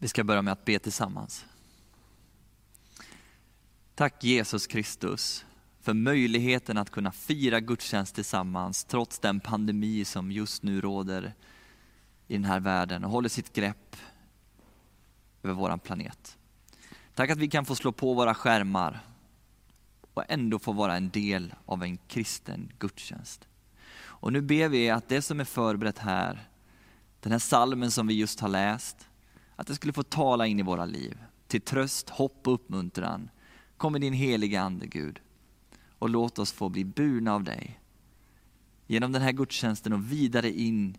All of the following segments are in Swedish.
Vi ska börja med att be tillsammans. Tack Jesus Kristus för möjligheten att kunna fira gudstjänst tillsammans trots den pandemi som just nu råder i den här världen och håller sitt grepp över vår planet. Tack att vi kan få slå på våra skärmar och ändå få vara en del av en kristen gudstjänst. Och nu ber vi att det som är förberett här, den här salmen som vi just har läst, att det skulle få tala in i våra liv. Till tröst, hopp och uppmuntran. Kom med din heliga Ande Gud. Och låt oss få bli burna av dig. Genom den här gudstjänsten och vidare in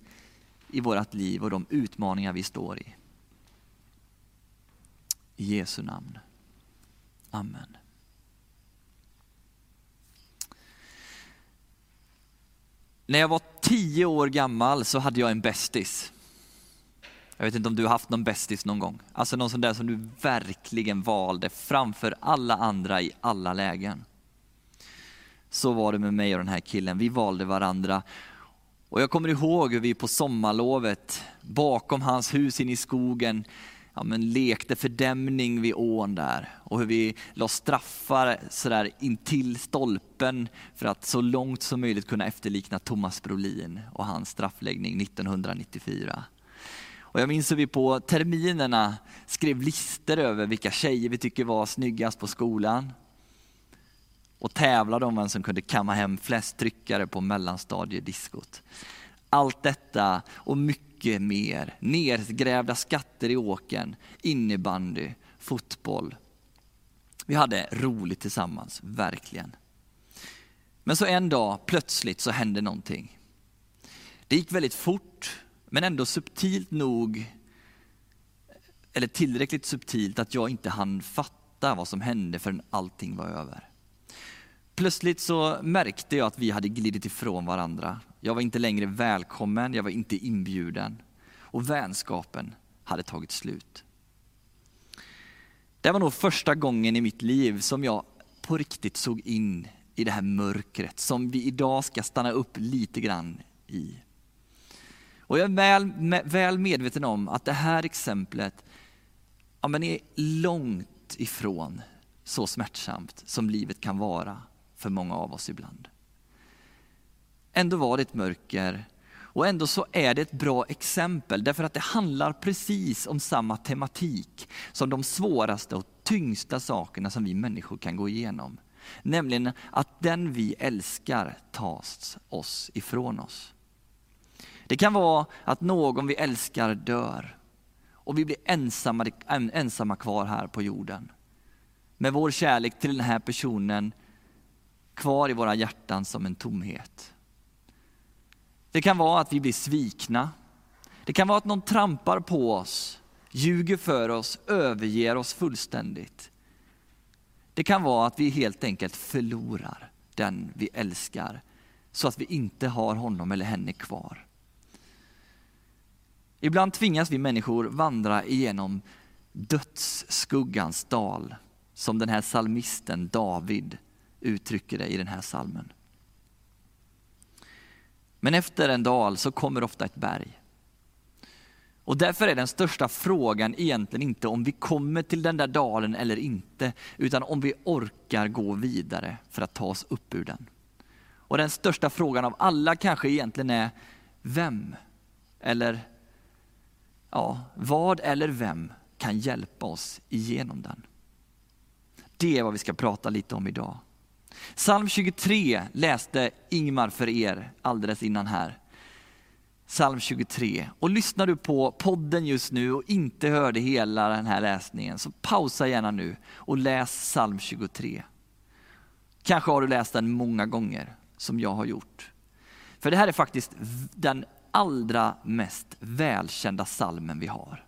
i vårt liv och de utmaningar vi står i. I Jesu namn. Amen. När jag var tio år gammal så hade jag en bästis. Jag vet inte om du har haft någon bästis någon gång? Alltså någon sån där som du verkligen valde framför alla andra i alla lägen. Så var det med mig och den här killen, vi valde varandra. Och jag kommer ihåg hur vi på sommarlovet bakom hans hus inne i skogen ja, men lekte fördämning vid ån där och hur vi la straffar sådär intill stolpen för att så långt som möjligt kunna efterlikna Thomas Brolin och hans straffläggning 1994. Och jag minns hur vi på terminerna skrev listor över vilka tjejer vi tycker var snyggast på skolan. Och tävlade om vem som kunde kamma hem flest tryckare på mellanstadiediskot. Allt detta och mycket mer. Nergrävda skatter i åken, innebandy, fotboll. Vi hade roligt tillsammans, verkligen. Men så en dag, plötsligt så hände någonting. Det gick väldigt fort men ändå subtilt nog, eller tillräckligt subtilt att jag inte hann fatta vad som hände förrän allting var över. Plötsligt så märkte jag att vi hade glidit ifrån varandra. Jag var inte längre välkommen, jag var inte inbjuden. Och vänskapen hade tagit slut. Det var nog första gången i mitt liv som jag på riktigt såg in i det här mörkret som vi idag ska stanna upp lite grann i. Och jag är väl, väl medveten om att det här exemplet ja, men är långt ifrån så smärtsamt som livet kan vara för många av oss ibland. Ändå var det ett mörker och ändå så är det ett bra exempel därför att det handlar precis om samma tematik som de svåraste och tyngsta sakerna som vi människor kan gå igenom. Nämligen att den vi älskar tas oss ifrån oss. Det kan vara att någon vi älskar dör och vi blir ensamma, ensamma kvar här på jorden. Med vår kärlek till den här personen kvar i våra hjärtan som en tomhet. Det kan vara att vi blir svikna. Det kan vara att någon trampar på oss, ljuger för oss, överger oss fullständigt. Det kan vara att vi helt enkelt förlorar den vi älskar så att vi inte har honom eller henne kvar. Ibland tvingas vi människor vandra igenom dödsskuggans dal, som den här salmisten David uttrycker det i den här salmen. Men efter en dal så kommer ofta ett berg. Och därför är den största frågan egentligen inte om vi kommer till den där dalen eller inte, utan om vi orkar gå vidare för att ta oss upp ur den. Och den största frågan av alla kanske egentligen är, vem eller ja, vad eller vem kan hjälpa oss igenom den? Det är vad vi ska prata lite om idag. Psalm 23 läste Ingmar för er alldeles innan här. Psalm 23. Och lyssnar du på podden just nu och inte hörde hela den här läsningen, så pausa gärna nu och läs psalm 23. Kanske har du läst den många gånger, som jag har gjort. För det här är faktiskt den allra mest välkända salmen vi har.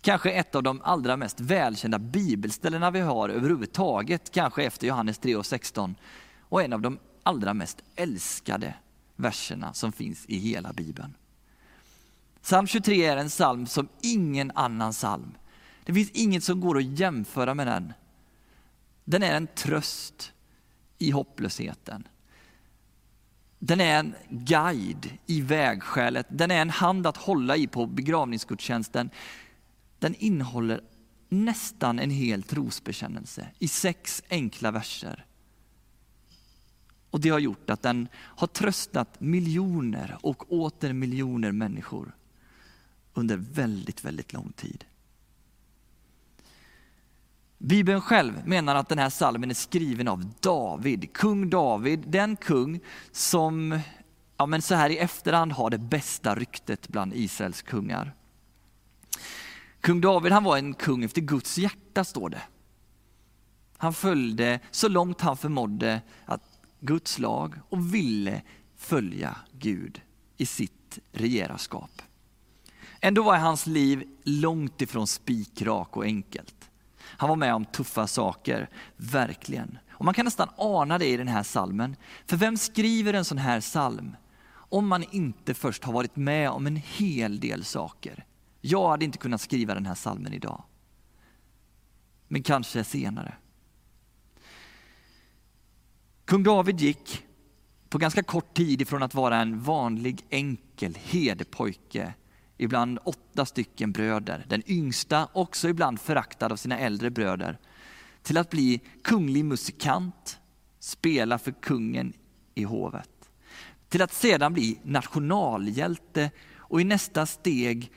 Kanske ett av de allra mest välkända bibelställena vi har överhuvudtaget, kanske efter Johannes 3 och 16. Och en av de allra mest älskade verserna som finns i hela bibeln. Psalm 23 är en psalm som ingen annan psalm. Det finns inget som går att jämföra med den. Den är en tröst i hopplösheten. Den är en guide i vägskälet. Den är en hand att hålla i på begravningsgudstjänsten. den innehåller nästan en hel trosbekännelse i sex enkla verser. Och det har gjort att den har tröstat miljoner och åter miljoner människor under väldigt, väldigt lång tid. Bibeln själv menar att den här salmen är skriven av David, kung David, den kung som ja, men så här i efterhand har det bästa ryktet bland Israels kungar. Kung David han var en kung efter Guds hjärta står det. Han följde så långt han förmådde att Guds lag och ville följa Gud i sitt regerarskap. Ändå var hans liv långt ifrån spikrak och enkelt. Han var med om tuffa saker, verkligen. Och man kan nästan ana det i den här salmen. För vem skriver en sån här salm om man inte först har varit med om en hel del saker? Jag hade inte kunnat skriva den här salmen idag. Men kanske senare. Kung David gick på ganska kort tid ifrån att vara en vanlig enkel herdepojke ibland åtta stycken bröder, den yngsta också ibland föraktad av sina äldre bröder, till att bli kunglig musikant, spela för kungen i hovet. Till att sedan bli nationalhjälte och i nästa steg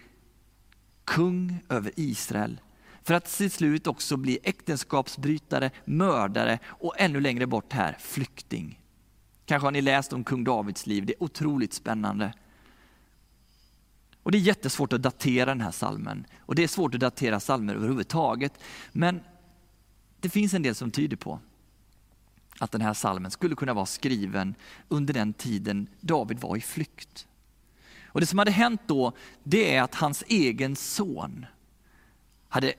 kung över Israel. För att till slut också bli äktenskapsbrytare, mördare och ännu längre bort här, flykting. Kanske har ni läst om kung Davids liv, det är otroligt spännande. Och Det är jättesvårt att datera den här salmen och det är svårt att datera salmer överhuvudtaget. Men det finns en del som tyder på att den här salmen skulle kunna vara skriven under den tiden David var i flykt. Och Det som hade hänt då, det är att hans egen son hade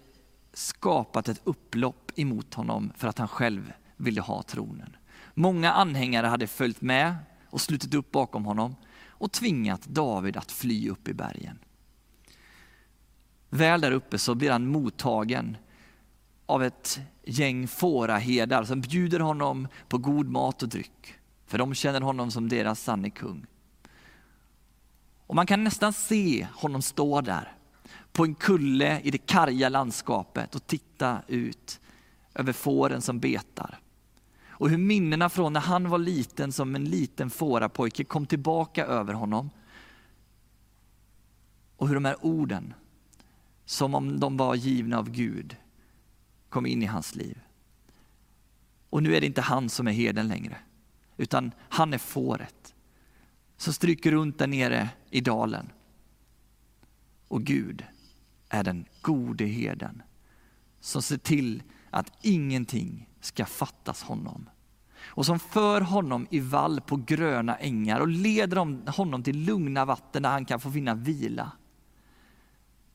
skapat ett upplopp emot honom för att han själv ville ha tronen. Många anhängare hade följt med och slutit upp bakom honom och tvingat David att fly upp i bergen. Väl där uppe så blir han mottagen av ett gäng fåraherdar som bjuder honom på god mat och dryck. För de känner honom som deras sanne kung. Och man kan nästan se honom stå där på en kulle i det karga landskapet och titta ut över fåren som betar. Och hur minnena från när han var liten som en liten fårapojke kom tillbaka över honom. Och hur de här orden, som om de var givna av Gud, kom in i hans liv. Och nu är det inte han som är herden längre, utan han är fåret som stryker runt där nere i dalen. Och Gud är den gode herden som ser till att ingenting ska fattas honom. Och som för honom i vall på gröna ängar och leder honom till lugna vatten där han kan få finna vila.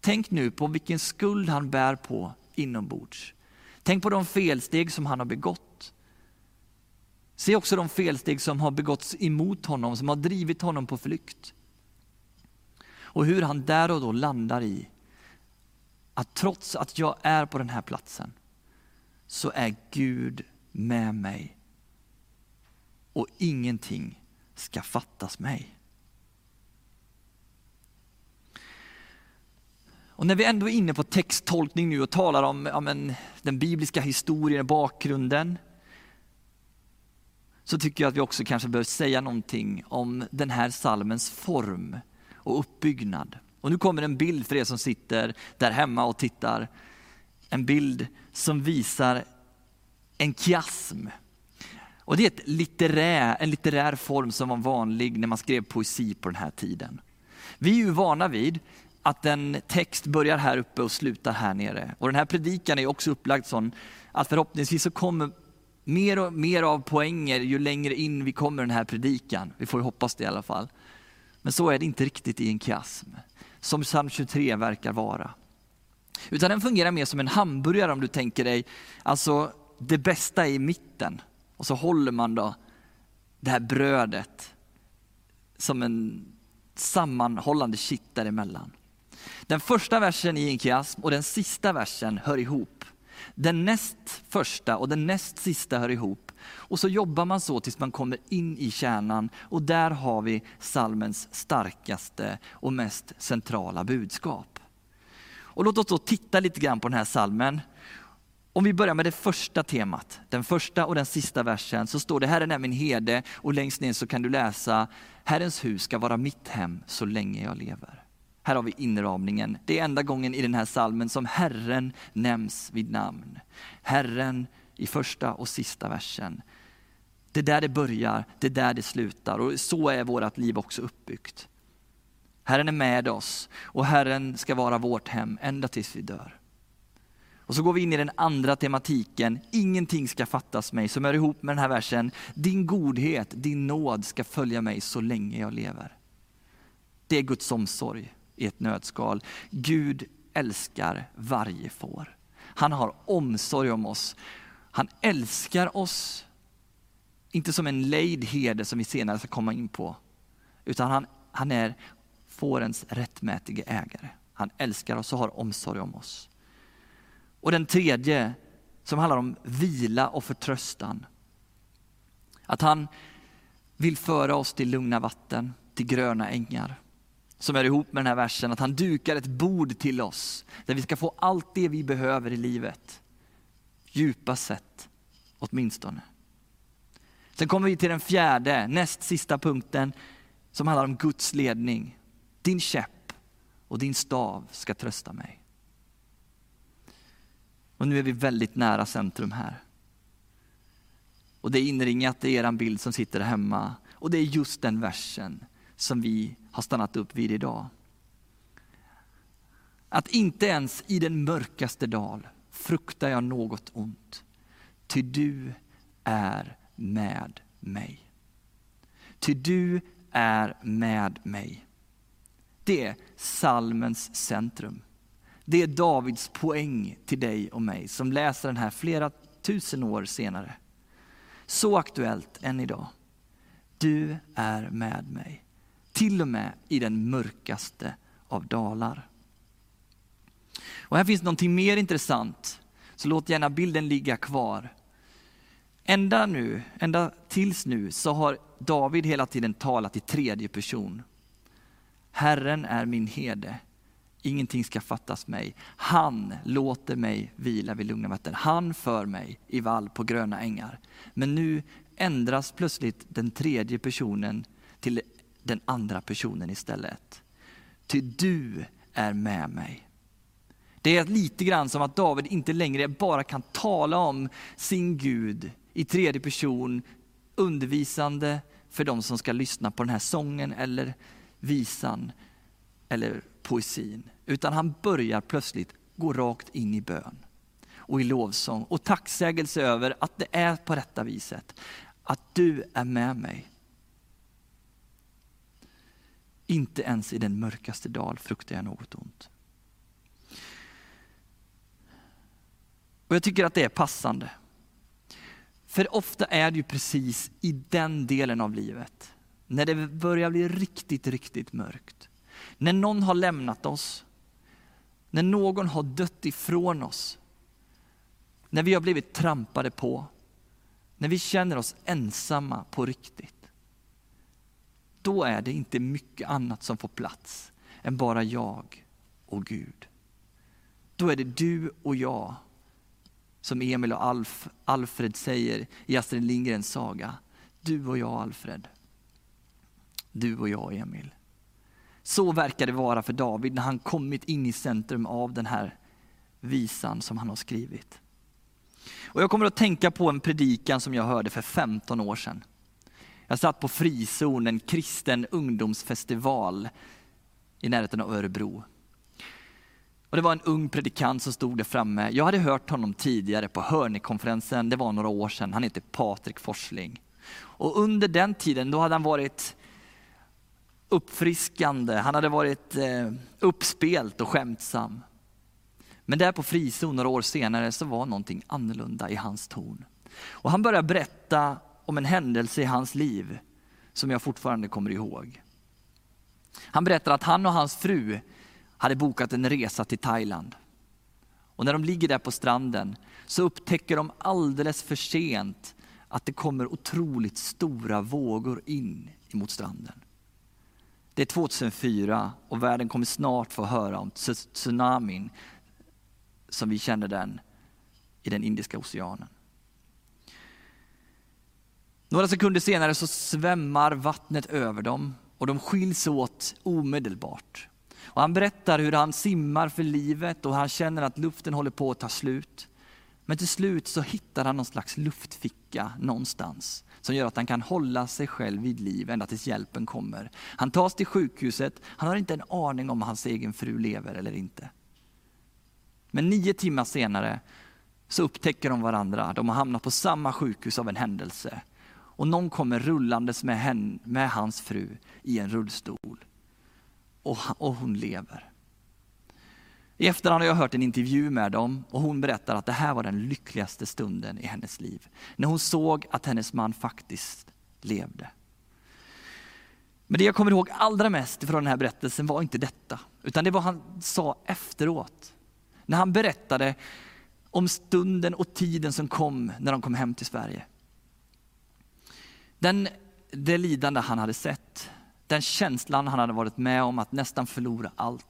Tänk nu på vilken skuld han bär på inombords. Tänk på de felsteg som han har begått. Se också de felsteg som har begåtts emot honom, som har drivit honom på flykt. Och hur han där och då landar i att trots att jag är på den här platsen så är Gud med mig. Och ingenting ska fattas mig. Och när vi ändå är inne på texttolkning nu och talar om ja, men, den bibliska historien och bakgrunden så tycker jag att vi också kanske behöver säga någonting om den här salmens form och uppbyggnad. Och nu kommer en bild för er som sitter där hemma och tittar. En bild som visar en kiasm. Och det är ett litterär, en litterär form som var vanlig när man skrev poesi på den här tiden. Vi är ju vana vid att en text börjar här uppe och slutar här nere. Och den här predikan är också upplagd så att förhoppningsvis så kommer mer och mer av poänger ju längre in vi kommer den här predikan. Vi får ju hoppas det i alla fall. Men så är det inte riktigt i en kiasm, som psalm 23 verkar vara. Utan den fungerar mer som en hamburgare om du tänker dig, alltså det bästa är i mitten och så håller man då det här brödet som en sammanhållande kitt däremellan. Den första versen i en kiasm och den sista versen hör ihop. Den näst första och den näst sista hör ihop. Och så jobbar man så tills man kommer in i kärnan och där har vi salmens starkaste och mest centrala budskap. Och låt oss då titta lite grann på den här salmen. Om vi börjar med det första temat, den första och den sista versen, så står det Herren är min herde och längst ner så kan du läsa Herrens hus ska vara mitt hem så länge jag lever. Här har vi inramningen. Det är enda gången i den här salmen som Herren nämns vid namn. Herren i första och sista versen. Det är där det börjar, det är där det slutar och så är vårt liv också uppbyggt. Herren är med oss och Herren ska vara vårt hem ända tills vi dör. Och så går vi in i den andra tematiken, ingenting ska fattas mig, som hör ihop med den här versen. Din godhet, din nåd ska följa mig så länge jag lever. Det är Guds omsorg i ett nötskal. Gud älskar varje får. Han har omsorg om oss. Han älskar oss, inte som en lejd herde som vi senare ska komma in på, utan han, han är fårens rättmätige ägare. Han älskar oss och har omsorg om oss. Och den tredje som handlar om vila och förtröstan. Att han vill föra oss till lugna vatten, till gröna ängar. Som är ihop med den här versen, att han dukar ett bord till oss, där vi ska få allt det vi behöver i livet. Djupast sett, åtminstone. Sen kommer vi till den fjärde, näst sista punkten, som handlar om Guds ledning. Din käpp och din stav ska trösta mig. Och nu är vi väldigt nära centrum här. Och det är inringat i er bild som sitter hemma. Och det är just den versen som vi har stannat upp vid idag. Att inte ens i den mörkaste dal fruktar jag något ont. Ty du är med mig. Ty du är med mig. Det är salmens centrum. Det är Davids poäng till dig och mig som läser den här flera tusen år senare. Så aktuellt än idag. Du är med mig. Till och med i den mörkaste av dalar. Och här finns någonting mer intressant, så låt gärna bilden ligga kvar. Ända nu, ända tills nu, så har David hela tiden talat i tredje person. Herren är min herde, ingenting ska fattas mig. Han låter mig vila vid lugna vatten. Han för mig i vall på gröna ängar. Men nu ändras plötsligt den tredje personen till den andra personen istället. Ty du är med mig. Det är lite grann som att David inte längre bara kan tala om sin Gud i tredje person, undervisande för de som ska lyssna på den här sången eller visan eller poesin. Utan han börjar plötsligt gå rakt in i bön och i lovsång och tacksägelse över att det är på detta viset. Att du är med mig. Inte ens i den mörkaste dal fruktar jag något ont. Och Jag tycker att det är passande. För ofta är det ju precis i den delen av livet, när det börjar bli riktigt, riktigt mörkt. När någon har lämnat oss, när någon har dött ifrån oss, när vi har blivit trampade på, när vi känner oss ensamma på riktigt då är det inte mycket annat som får plats än bara jag och Gud. Då är det du och jag, som Emil och Alf, Alfred säger i Astrid Lindgrens saga. Du och jag Alfred. Du och jag Emil. Så verkar det vara för David när han kommit in i centrum av den här visan som han har skrivit. Och jag kommer att tänka på en predikan som jag hörde för 15 år sedan. Jag satt på Frizon, en kristen ungdomsfestival i närheten av Örebro. Och det var en ung predikant som stod där framme. Jag hade hört honom tidigare på Hörnekonferensen, det var några år sedan. Han heter Patrik Forsling. Och under den tiden då hade han varit uppfriskande, han hade varit eh, uppspelt och skämtsam. Men där på Frizon några år senare så var någonting annorlunda i hans ton. Och han började berätta om en händelse i hans liv som jag fortfarande kommer ihåg. Han berättar att han och hans fru hade bokat en resa till Thailand. Och när de ligger där på stranden så upptäcker de alldeles för sent att det kommer otroligt stora vågor in mot stranden. Det är 2004 och världen kommer snart få höra om tsunamin som vi känner den i den Indiska oceanen. Några sekunder senare så svämmar vattnet över dem och de skiljs åt omedelbart. Och han berättar hur han simmar för livet och han känner att luften håller på att ta slut. Men till slut så hittar han någon slags luftficka någonstans som gör att han kan hålla sig själv vid liv ända tills hjälpen kommer. Han tas till sjukhuset, han har inte en aning om hans egen fru lever eller inte. Men nio timmar senare så upptäcker de varandra, de har hamnat på samma sjukhus av en händelse. Och någon kommer rullandes med, henne, med hans fru i en rullstol. Och, och hon lever. I efterhand har jag hört en intervju med dem och hon berättar att det här var den lyckligaste stunden i hennes liv. När hon såg att hennes man faktiskt levde. Men det jag kommer ihåg allra mest från den här berättelsen var inte detta, utan det var vad han sa efteråt. När han berättade om stunden och tiden som kom när de kom hem till Sverige. Den, det lidande han hade sett, den känslan han hade varit med om att nästan förlora allt,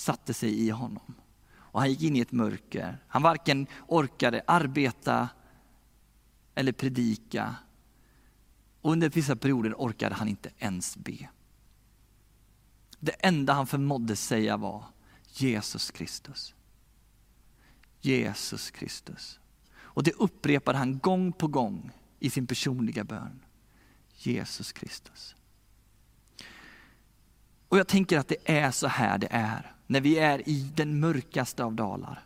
satte sig i honom. Och han gick in i ett mörker. Han varken orkade arbeta eller predika. Och under vissa perioder orkade han inte ens be. Det enda han förmådde säga var Jesus Kristus. Jesus Kristus. Och det upprepade han gång på gång i sin personliga bön. Jesus Kristus. Och jag tänker att det är så här det är när vi är i den mörkaste av dalar.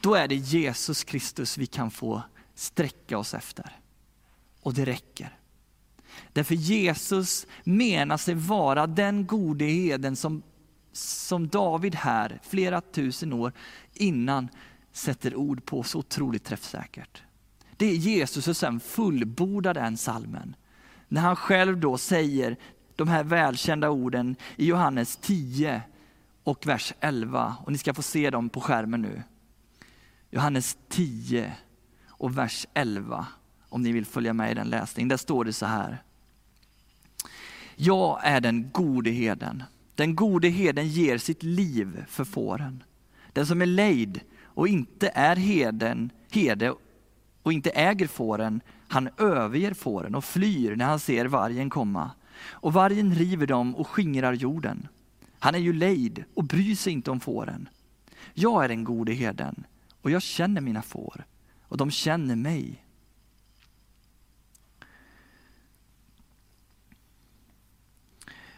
Då är det Jesus Kristus vi kan få sträcka oss efter. Och det räcker. Därför Jesus menar sig vara den gode heden som, som David här, flera tusen år innan, sätter ord på så otroligt träffsäkert. Det är Jesus som sen fullbordar den salmen. När han själv då säger de här välkända orden i Johannes 10 och vers 11. Och ni ska få se dem på skärmen nu. Johannes 10 och vers 11. Om ni vill följa med i den läsningen. Där står det så här. Jag är den gode heden. Den gode heden ger sitt liv för fåren. Den som är lejd och inte är heden, herde och inte äger fåren, han överger fåren och flyr när han ser vargen komma. Och vargen river dem och skingrar jorden. Han är ju lejd och bryr sig inte om fåren. Jag är den gode herden och jag känner mina får och de känner mig.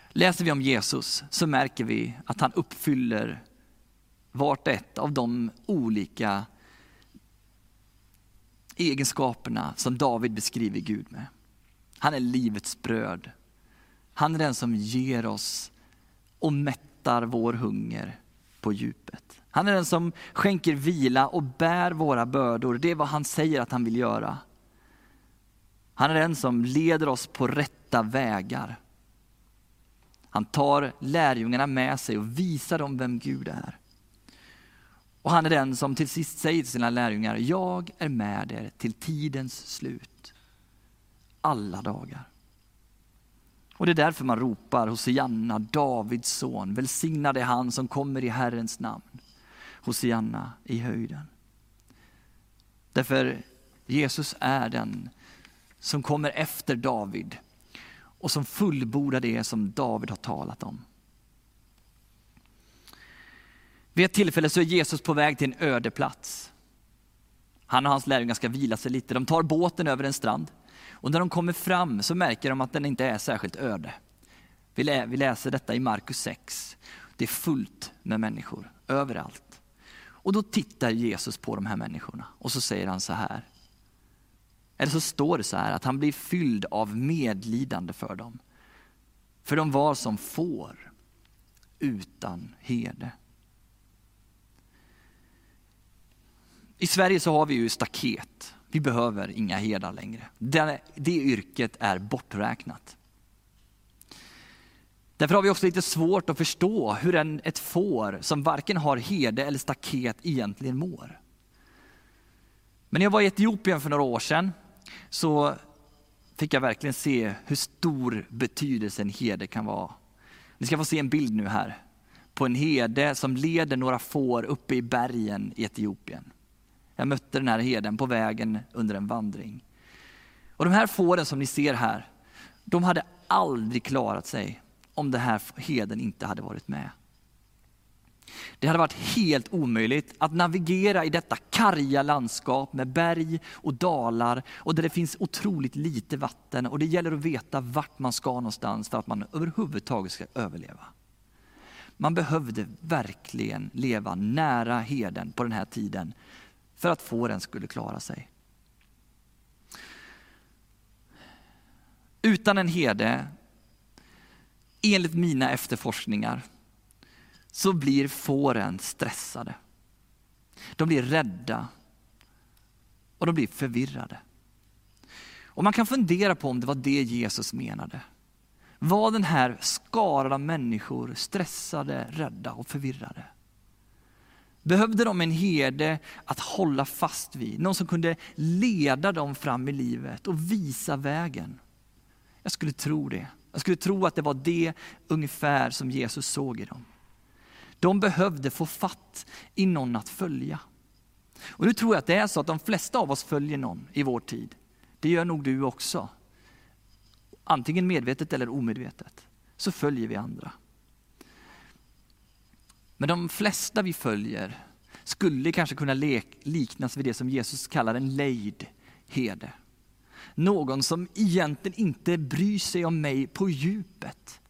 Läser vi om Jesus så märker vi att han uppfyller vart ett av de olika egenskaperna som David beskriver Gud med. Han är livets bröd. Han är den som ger oss och mättar vår hunger på djupet. Han är den som skänker vila och bär våra bördor. Det är vad han säger att han vill göra. Han är den som leder oss på rätta vägar. Han tar lärjungarna med sig och visar dem vem Gud är. Och han är den som till sist säger till sina lärjungar, jag är med er till tidens slut. Alla dagar. Och det är därför man ropar Hosianna, Davids son. Välsignad är han som kommer i Herrens namn. Hosianna i höjden. Därför Jesus är den som kommer efter David och som fullbordar det som David har talat om. Vid ett tillfälle så är Jesus på väg till en öde plats. Han och hans lärjungar ska vila sig lite. De tar båten över en strand. Och när de kommer fram så märker de att den inte är särskilt öde. Vi, lä vi läser detta i Markus 6. Det är fullt med människor överallt. Och då tittar Jesus på de här människorna och så säger han så här. Eller så står det så här att han blir fylld av medlidande för dem. För de var som får utan herde. I Sverige så har vi ju staket. Vi behöver inga herdar längre. Det, det yrket är borträknat. Därför har vi också lite svårt att förstå hur en, ett får som varken har herde eller staket egentligen mår. Men när jag var i Etiopien för några år sedan så fick jag verkligen se hur stor betydelse en herde kan vara. Ni ska få se en bild nu här på en herde som leder några får uppe i bergen i Etiopien. Jag mötte den här herden på vägen under en vandring. Och de här fåren som ni ser här, de hade aldrig klarat sig om den här heden inte hade varit med. Det hade varit helt omöjligt att navigera i detta karga landskap med berg och dalar och där det finns otroligt lite vatten och det gäller att veta vart man ska någonstans för att man överhuvudtaget ska överleva. Man behövde verkligen leva nära heden på den här tiden för att fåren skulle klara sig. Utan en herde, enligt mina efterforskningar, så blir fåren stressade. De blir rädda och de blir förvirrade. Och Man kan fundera på om det var det Jesus menade. Var den här skaran av människor stressade, rädda och förvirrade? Behövde de en herde att hålla fast vid, någon som kunde leda dem fram i livet och visa vägen? Jag skulle tro det. Jag skulle tro att det var det ungefär som Jesus såg i dem. De behövde få fatt i någon att följa. Och nu tror jag att det är så att de flesta av oss följer någon i vår tid. Det gör nog du också. Antingen medvetet eller omedvetet. Så följer vi andra. Men de flesta vi följer skulle kanske kunna liknas vid det som Jesus kallar en lejd herde. Någon som egentligen inte bryr sig om mig på djupet.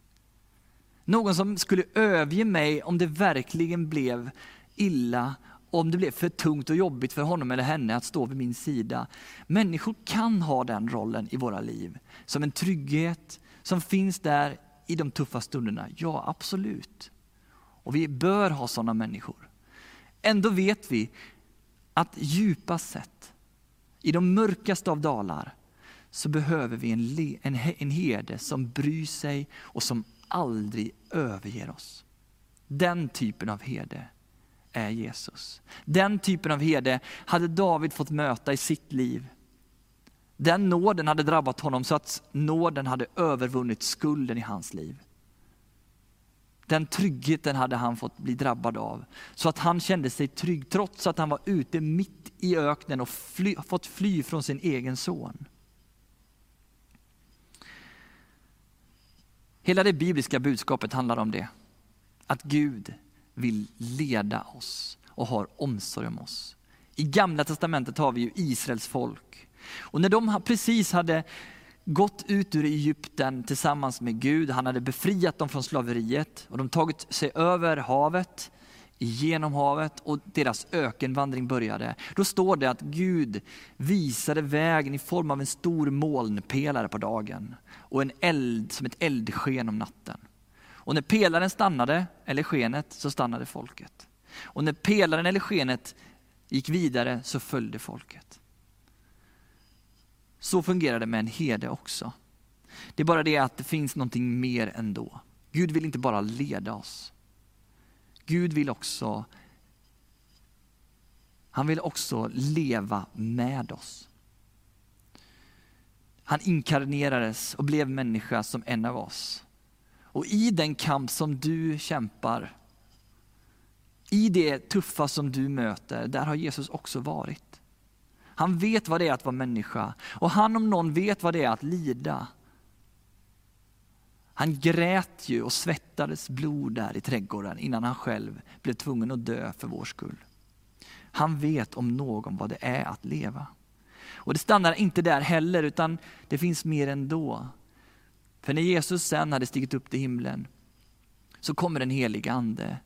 Någon som skulle överge mig om det verkligen blev illa, om det blev för tungt och jobbigt för honom eller henne att stå vid min sida. Människor kan ha den rollen i våra liv, som en trygghet som finns där i de tuffa stunderna. Ja, absolut. Och vi bör ha sådana människor. Ändå vet vi att djupast sett, i de mörkaste av dalar, så behöver vi en, en, en herde som bryr sig och som aldrig överger oss. Den typen av herde är Jesus. Den typen av herde hade David fått möta i sitt liv. Den nåden hade drabbat honom så att nåden hade övervunnit skulden i hans liv. Den tryggheten hade han fått bli drabbad av. Så att han kände sig trygg trots att han var ute mitt i öknen och fly, fått fly från sin egen son. Hela det bibliska budskapet handlar om det. Att Gud vill leda oss och har omsorg om oss. I gamla testamentet har vi ju Israels folk. Och när de precis hade gått ut ur Egypten tillsammans med Gud, han hade befriat dem från slaveriet och de tagit sig över havet, genom havet och deras ökenvandring började. Då står det att Gud visade vägen i form av en stor molnpelare på dagen och en eld som ett eldsken om natten. Och när pelaren stannade, eller skenet, så stannade folket. Och när pelaren eller skenet gick vidare så följde folket. Så fungerar det med en herde också. Det är bara det att det finns någonting mer ändå. Gud vill inte bara leda oss. Gud vill också han vill också leva med oss. Han inkarnerades och blev människa som en av oss. Och i den kamp som du kämpar, i det tuffa som du möter, där har Jesus också varit. Han vet vad det är att vara människa och han om någon vet vad det är att lida. Han grät ju och svettades blod där i trädgården innan han själv blev tvungen att dö för vår skull. Han vet om någon vad det är att leva. Och det stannar inte där heller, utan det finns mer ändå. För när Jesus sen hade stigit upp till himlen så kommer den helige ande.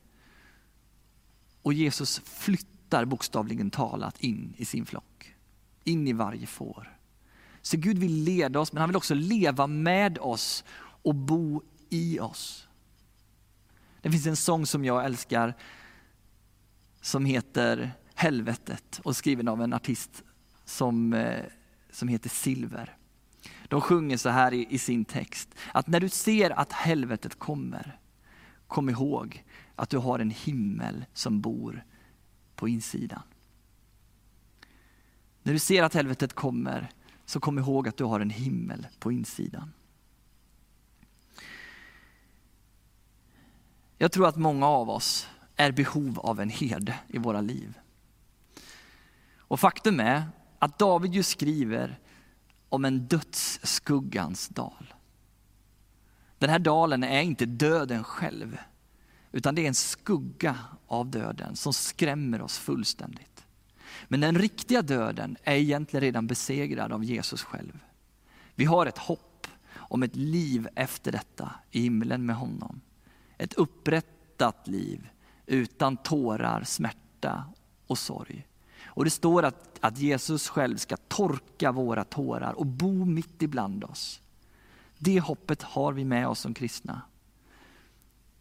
Och Jesus flyttar bokstavligen talat in i sin flock. In i varje får. Så Gud vill leda oss, men han vill också leva med oss och bo i oss. Det finns en sång som jag älskar som heter Helvetet och skriven av en artist som, eh, som heter Silver. De sjunger så här i, i sin text, att när du ser att helvetet kommer, kom ihåg att du har en himmel som bor på insidan. När du ser att helvetet kommer, så kom ihåg att du har en himmel på insidan. Jag tror att många av oss är behov av en herde i våra liv. Och faktum är att David ju skriver om en dödsskuggans dal. Den här dalen är inte döden själv, utan det är en skugga av döden som skrämmer oss fullständigt. Men den riktiga döden är egentligen redan besegrad av Jesus själv. Vi har ett hopp om ett liv efter detta i himlen med honom. Ett upprättat liv utan tårar, smärta och sorg. Och det står att, att Jesus själv ska torka våra tårar och bo mitt ibland oss. Det hoppet har vi med oss som kristna.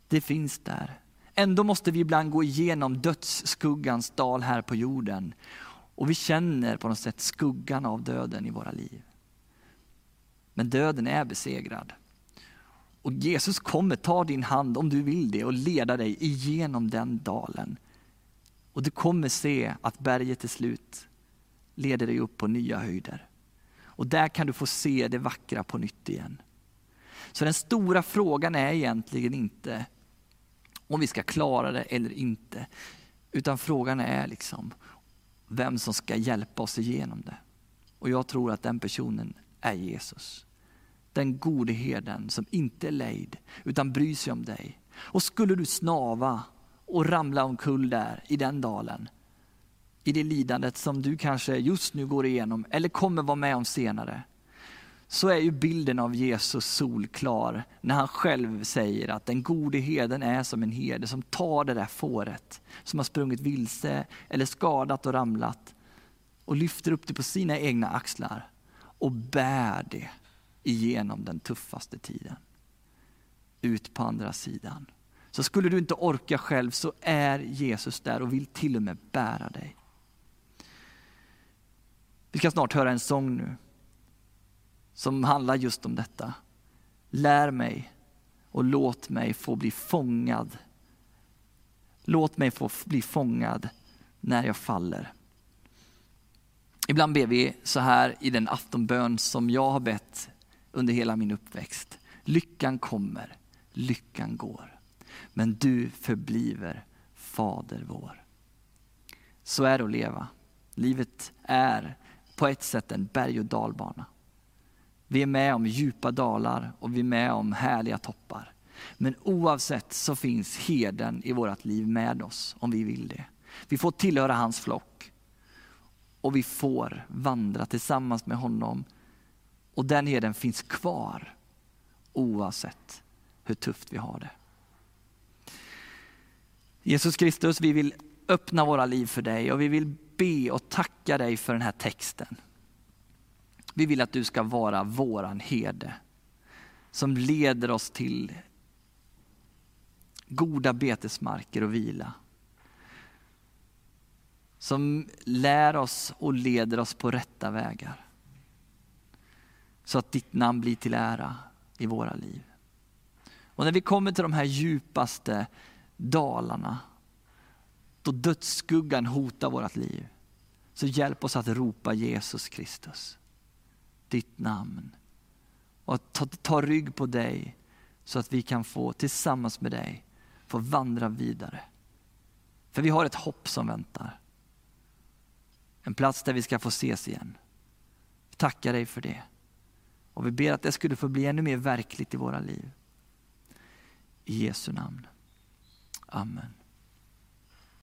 Det finns där. Ändå måste vi ibland gå igenom dödsskuggans dal här på jorden. Och vi känner på något sätt skuggan av döden i våra liv. Men döden är besegrad. Och Jesus kommer ta din hand om du vill det och leda dig igenom den dalen. Och du kommer se att berget till slut leder dig upp på nya höjder. Och där kan du få se det vackra på nytt igen. Så den stora frågan är egentligen inte om vi ska klara det eller inte. Utan frågan är liksom vem som ska hjälpa oss igenom det. Och jag tror att den personen är Jesus. Den gode herden som inte är lejd utan bryr sig om dig. Och skulle du snava och ramla omkull där i den dalen, i det lidandet som du kanske just nu går igenom eller kommer vara med om senare, så är ju bilden av Jesus solklar när han själv säger att den gode heden är som en herde som tar det där fåret som har sprungit vilse eller skadat och ramlat och lyfter upp det på sina egna axlar och bär det igenom den tuffaste tiden. Ut på andra sidan. Så skulle du inte orka själv så är Jesus där och vill till och med bära dig. Vi ska snart höra en sång nu som handlar just om detta. Lär mig och låt mig få bli fångad. Låt mig få bli fångad när jag faller. Ibland ber vi så här i den aftonbön som jag har bett under hela min uppväxt. Lyckan kommer, lyckan går. Men du förbliver Fader vår. Så är det att leva. Livet är på ett sätt en berg och dalbana. Vi är med om djupa dalar och vi är med om härliga toppar. Men oavsett så finns heden i vårt liv med oss om vi vill det. Vi får tillhöra hans flock. Och vi får vandra tillsammans med honom. Och den heden finns kvar oavsett hur tufft vi har det. Jesus Kristus, vi vill öppna våra liv för dig och vi vill be och tacka dig för den här texten. Vi vill att du ska vara våran herde som leder oss till goda betesmarker och vila. Som lär oss och leder oss på rätta vägar. Så att ditt namn blir till ära i våra liv. Och när vi kommer till de här djupaste dalarna, då dödsskuggan hotar vårt liv, så hjälp oss att ropa Jesus Kristus ditt namn. Och ta, ta rygg på dig så att vi kan få tillsammans med dig få vandra vidare. För vi har ett hopp som väntar. En plats där vi ska få ses igen. Vi tackar dig för det. Och vi ber att det skulle få bli ännu mer verkligt i våra liv. I Jesu namn. Amen.